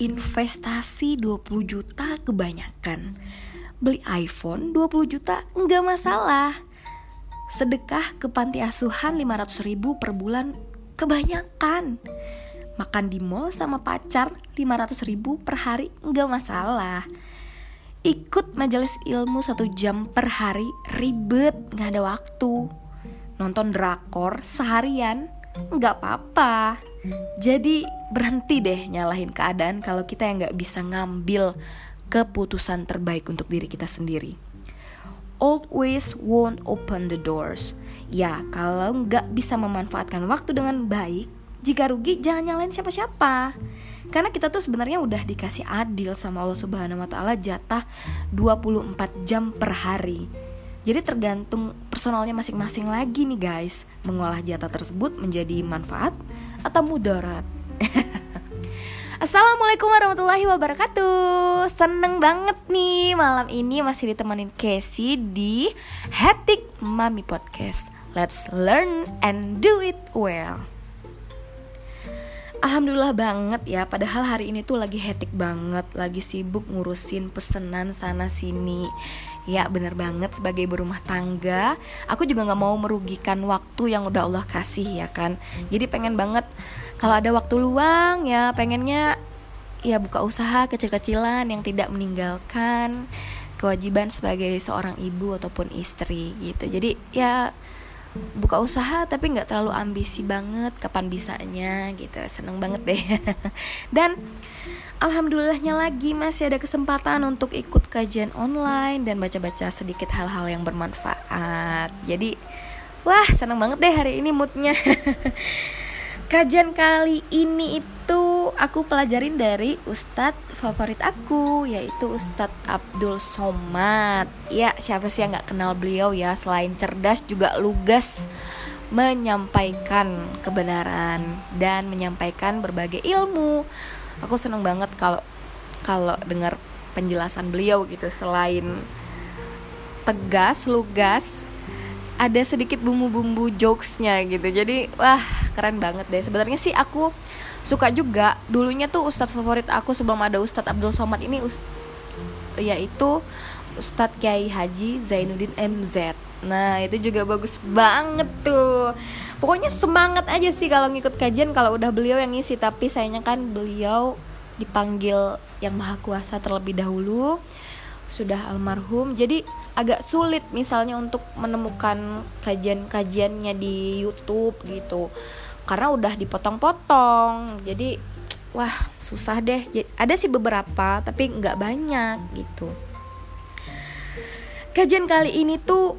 investasi 20 juta kebanyakan. Beli iPhone 20 juta nggak masalah. Sedekah ke panti asuhan 500 ribu per bulan kebanyakan. Makan di mall sama pacar 500 ribu per hari nggak masalah. Ikut majelis ilmu satu jam per hari ribet nggak ada waktu. Nonton drakor seharian nggak apa-apa jadi berhenti deh nyalahin keadaan kalau kita yang nggak bisa ngambil keputusan terbaik untuk diri kita sendiri. Old ways won't open the doors. Ya kalau nggak bisa memanfaatkan waktu dengan baik jika rugi jangan nyalain siapa-siapa. Karena kita tuh sebenarnya udah dikasih adil sama Allah Subhanahu wa taala jatah 24 jam per hari. Jadi tergantung personalnya masing-masing lagi nih guys. Mengolah jatah tersebut menjadi manfaat atau mudarat? Assalamualaikum warahmatullahi wabarakatuh. Seneng banget nih malam ini masih ditemenin Casey di Hatik Mami Podcast. Let's learn and do it well Alhamdulillah banget ya Padahal hari ini tuh lagi hektik banget Lagi sibuk ngurusin pesenan sana sini. Ya bener banget sebagai berumah tangga Aku juga gak mau merugikan waktu yang udah Allah kasih ya kan? Jadi pengen banget kalau ada waktu luang ya pengennya ya buka usaha kecil-kecilan yang tidak meninggalkan kewajiban sebagai seorang ibu ataupun istri gitu. Jadi ya buka usaha tapi nggak terlalu ambisi banget kapan bisanya gitu. Seneng banget deh. Dan alhamdulillahnya lagi masih ada kesempatan untuk ikut kajian online dan baca-baca sedikit hal-hal yang bermanfaat. Jadi wah seneng banget deh hari ini moodnya. Kajian kali ini itu aku pelajarin dari ustadz favorit aku yaitu Ustadz Abdul Somad. Ya siapa sih yang nggak kenal beliau ya? Selain cerdas juga lugas menyampaikan kebenaran dan menyampaikan berbagai ilmu. Aku seneng banget kalau kalau dengar penjelasan beliau gitu. Selain tegas lugas ada sedikit bumbu-bumbu jokesnya gitu. Jadi wah keren banget deh. Sebenarnya sih aku suka juga. Dulunya tuh ustadz favorit aku sebelum ada ustadz Abdul Somad ini yaitu Ustadz Kiai Haji Zainuddin MZ Nah itu juga bagus banget tuh. Pokoknya semangat aja sih kalau ngikut kajian Kalau udah beliau yang ngisi. Tapi sayangnya kan beliau dipanggil yang maha kuasa terlebih dahulu Sudah almarhum. Jadi agak sulit misalnya untuk menemukan kajian-kajiannya di Youtube gitu. Karena udah dipotong-potong. Jadi wah susah deh. Ada sih beberapa tapi nggak banyak gitu. Kajian kali ini tuh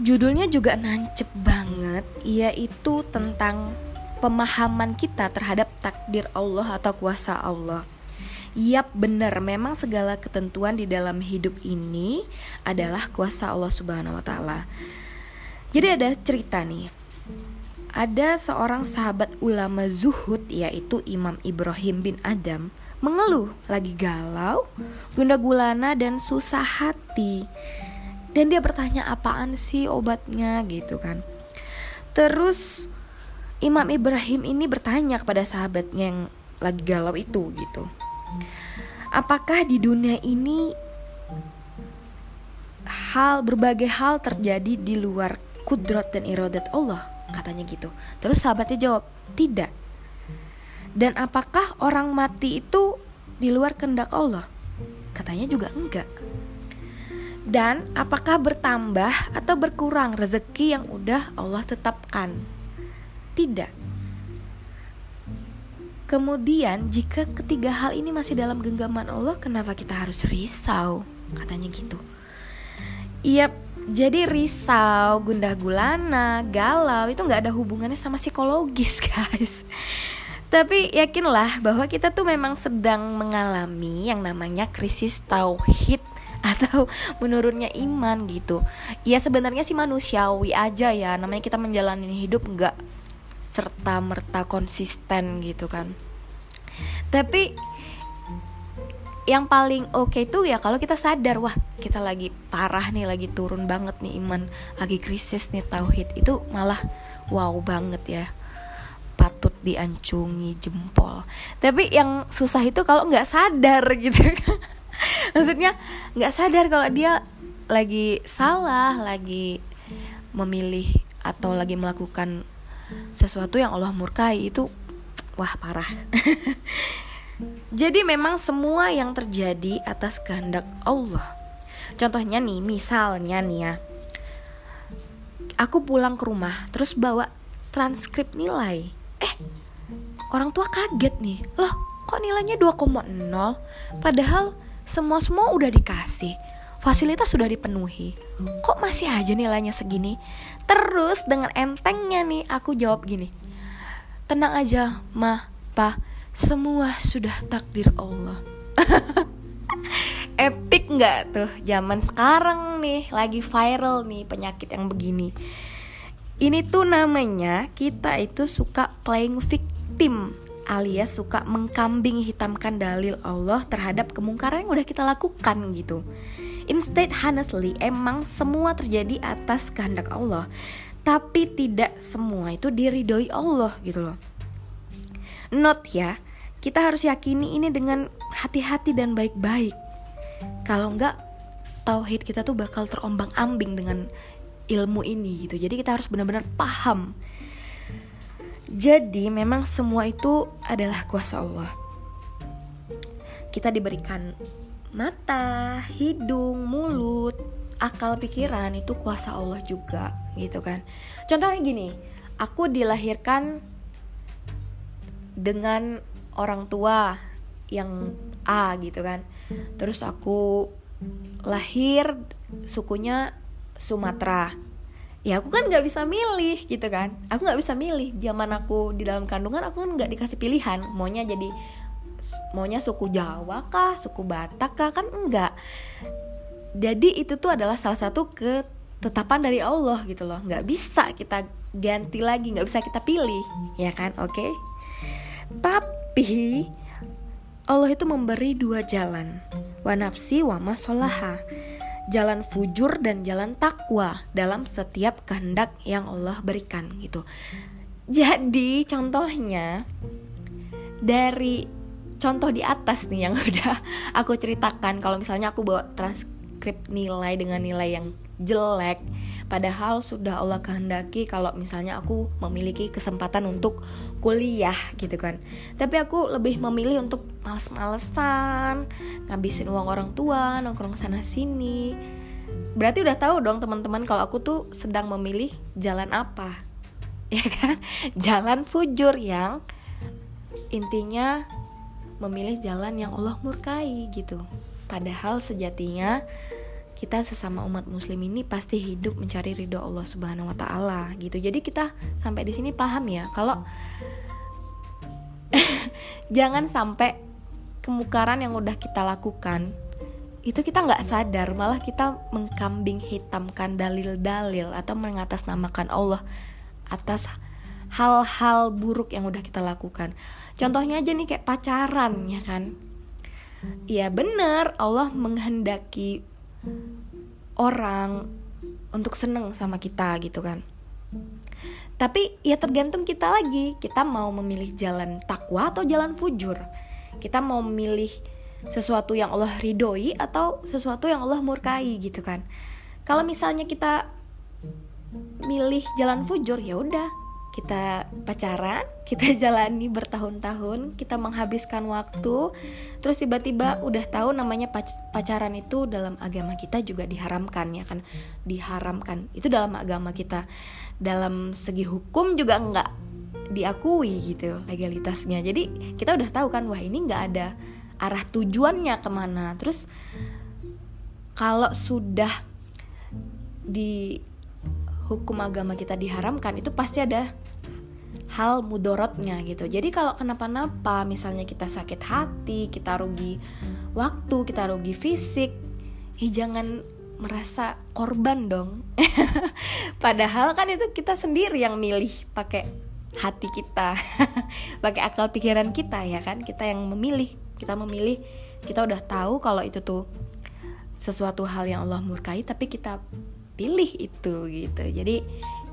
judulnya juga nancep banget yaitu tentang pemahaman kita terhadap takdir Allah atau kuasa Allah Yap benar memang segala ketentuan di dalam hidup ini adalah kuasa Allah Subhanahu wa taala. Jadi ada cerita nih ada seorang sahabat ulama zuhud yaitu Imam Ibrahim bin Adam mengeluh lagi galau, gunda gulana dan susah hati. Dan dia bertanya apaan sih obatnya gitu kan. Terus Imam Ibrahim ini bertanya kepada sahabatnya yang lagi galau itu gitu. Apakah di dunia ini hal berbagai hal terjadi di luar kudrat dan iradat Allah? katanya gitu. Terus sahabatnya jawab tidak. Dan apakah orang mati itu di luar kehendak Allah? Katanya juga enggak. Dan apakah bertambah atau berkurang rezeki yang udah Allah tetapkan? Tidak Kemudian jika ketiga hal ini masih dalam genggaman Allah Kenapa kita harus risau Katanya gitu Iya jadi risau, gundah gulana, galau itu nggak ada hubungannya sama psikologis guys. Tapi yakinlah bahwa kita tuh memang sedang mengalami yang namanya krisis tauhid atau menurunnya iman gitu. Ya sebenarnya sih manusiawi aja ya, namanya kita menjalani hidup nggak serta merta konsisten gitu kan. Tapi yang paling oke okay tuh ya kalau kita sadar wah kita lagi parah nih lagi turun banget nih iman lagi krisis nih tauhid itu malah wow banget ya. Patut diancungi jempol. Tapi yang susah itu kalau nggak sadar gitu maksudnya nggak sadar kalau dia lagi salah lagi memilih atau lagi melakukan sesuatu yang Allah murkai itu wah parah. Jadi memang semua yang terjadi atas kehendak Allah. Contohnya nih misalnya nih ya. Aku pulang ke rumah terus bawa transkrip nilai. Eh orang tua kaget nih. Loh kok nilainya 2,0 padahal semua semua udah dikasih fasilitas sudah dipenuhi. Kok masih aja nilainya segini? Terus dengan entengnya nih aku jawab gini. Tenang aja mah pa. Semua sudah takdir Allah. Epic nggak tuh? Zaman sekarang nih lagi viral nih penyakit yang begini. Ini tuh namanya kita itu suka playing victim alias suka mengkambing hitamkan dalil Allah terhadap kemungkaran yang udah kita lakukan gitu. Instead honestly emang semua terjadi atas kehendak Allah, tapi tidak semua itu diridhoi Allah gitu loh. Note ya, kita harus yakini ini dengan hati-hati dan baik-baik. Kalau enggak tauhid kita tuh bakal terombang-ambing dengan ilmu ini gitu jadi kita harus benar-benar paham jadi memang semua itu adalah kuasa Allah kita diberikan mata hidung mulut akal pikiran itu kuasa Allah juga gitu kan. Contohnya gini aku dilahirkan dengan orang tua yang A gitu kan. Terus aku lahir sukunya Sumatera. Ya aku kan nggak bisa milih gitu kan. Aku nggak bisa milih. Zaman aku di dalam kandungan aku kan nggak dikasih pilihan. Maunya jadi maunya suku Jawa kah suku Batak kah? Kan enggak. Jadi itu tuh adalah salah satu ketetapan dari Allah gitu loh. Nggak bisa kita ganti lagi nggak bisa kita pilih ya kan? Oke. Okay? tapi Allah itu memberi dua jalan. Wa nafsi wa masolaha jalan fujur dan jalan takwa dalam setiap kehendak yang Allah berikan gitu. Jadi contohnya dari contoh di atas nih yang udah aku ceritakan. Kalau misalnya aku bawa transkrip nilai dengan nilai yang jelek padahal sudah Allah kehendaki kalau misalnya aku memiliki kesempatan untuk kuliah gitu kan. Tapi aku lebih memilih untuk males-malesan ngabisin uang orang tua nongkrong sana sini berarti udah tahu dong teman-teman kalau aku tuh sedang memilih jalan apa ya kan? Jalan fujur yang intinya memilih jalan yang Allah murkai gitu padahal sejatinya kita sesama umat muslim ini pasti hidup mencari ridho Allah Subhanahu wa taala gitu. Jadi kita sampai di sini paham ya kalau jangan sampai kemukaran yang udah kita lakukan itu kita nggak sadar malah kita mengkambing hitamkan dalil-dalil atau mengatasnamakan Allah atas hal-hal buruk yang udah kita lakukan. Contohnya aja nih kayak pacaran ya kan. Iya bener. Allah menghendaki orang untuk seneng sama kita gitu kan. Tapi ya tergantung kita lagi. Kita mau memilih jalan takwa atau jalan fujur? Kita mau memilih sesuatu yang Allah ridhoi atau sesuatu yang Allah murkai gitu kan? Kalau misalnya kita milih jalan fujur ya udah kita pacaran, kita jalani bertahun-tahun, kita menghabiskan waktu, terus tiba-tiba udah tahu namanya pacaran itu dalam agama kita juga diharamkan ya kan, diharamkan. Itu dalam agama kita. Dalam segi hukum juga nggak diakui gitu legalitasnya. Jadi kita udah tahu kan, wah ini nggak ada arah tujuannya ke mana. Terus kalau sudah di hukum agama kita diharamkan itu pasti ada hal mudorotnya gitu. Jadi kalau kenapa-napa misalnya kita sakit hati kita rugi waktu kita rugi fisik ya jangan merasa korban dong. Padahal kan itu kita sendiri yang milih pakai hati kita pakai akal pikiran kita ya kan? Kita yang memilih kita memilih. Kita udah tahu kalau itu tuh sesuatu hal yang Allah murkai tapi kita pilih itu gitu jadi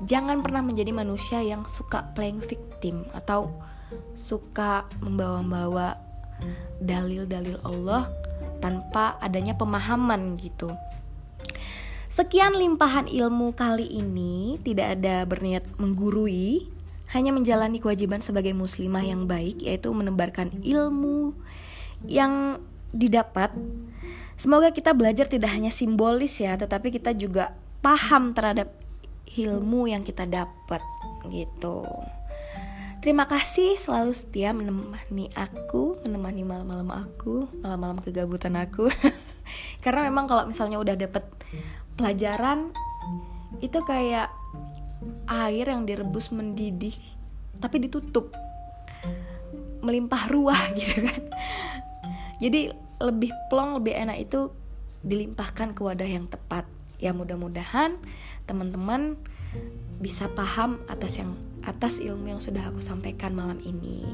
jangan pernah menjadi manusia yang suka playing victim atau suka membawa-bawa dalil-dalil Allah tanpa adanya pemahaman gitu. Sekian limpahan ilmu kali ini, tidak ada berniat menggurui, hanya menjalani kewajiban sebagai muslimah yang baik yaitu menebarkan ilmu yang didapat. Semoga kita belajar tidak hanya simbolis ya, tetapi kita juga paham terhadap ilmu yang kita dapat gitu. Terima kasih selalu setia menemani aku, menemani malam-malam aku, malam-malam kegabutan aku. Karena memang kalau misalnya udah dapet pelajaran itu kayak air yang direbus mendidih tapi ditutup melimpah ruah gitu kan. Jadi lebih plong, lebih enak itu dilimpahkan ke wadah yang tepat. Ya mudah-mudahan teman-teman bisa paham atas yang atas ilmu yang sudah aku sampaikan malam ini.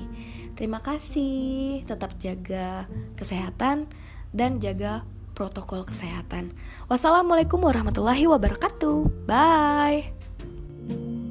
Terima kasih, tetap jaga kesehatan dan jaga protokol kesehatan. Wassalamualaikum warahmatullahi wabarakatuh. Bye.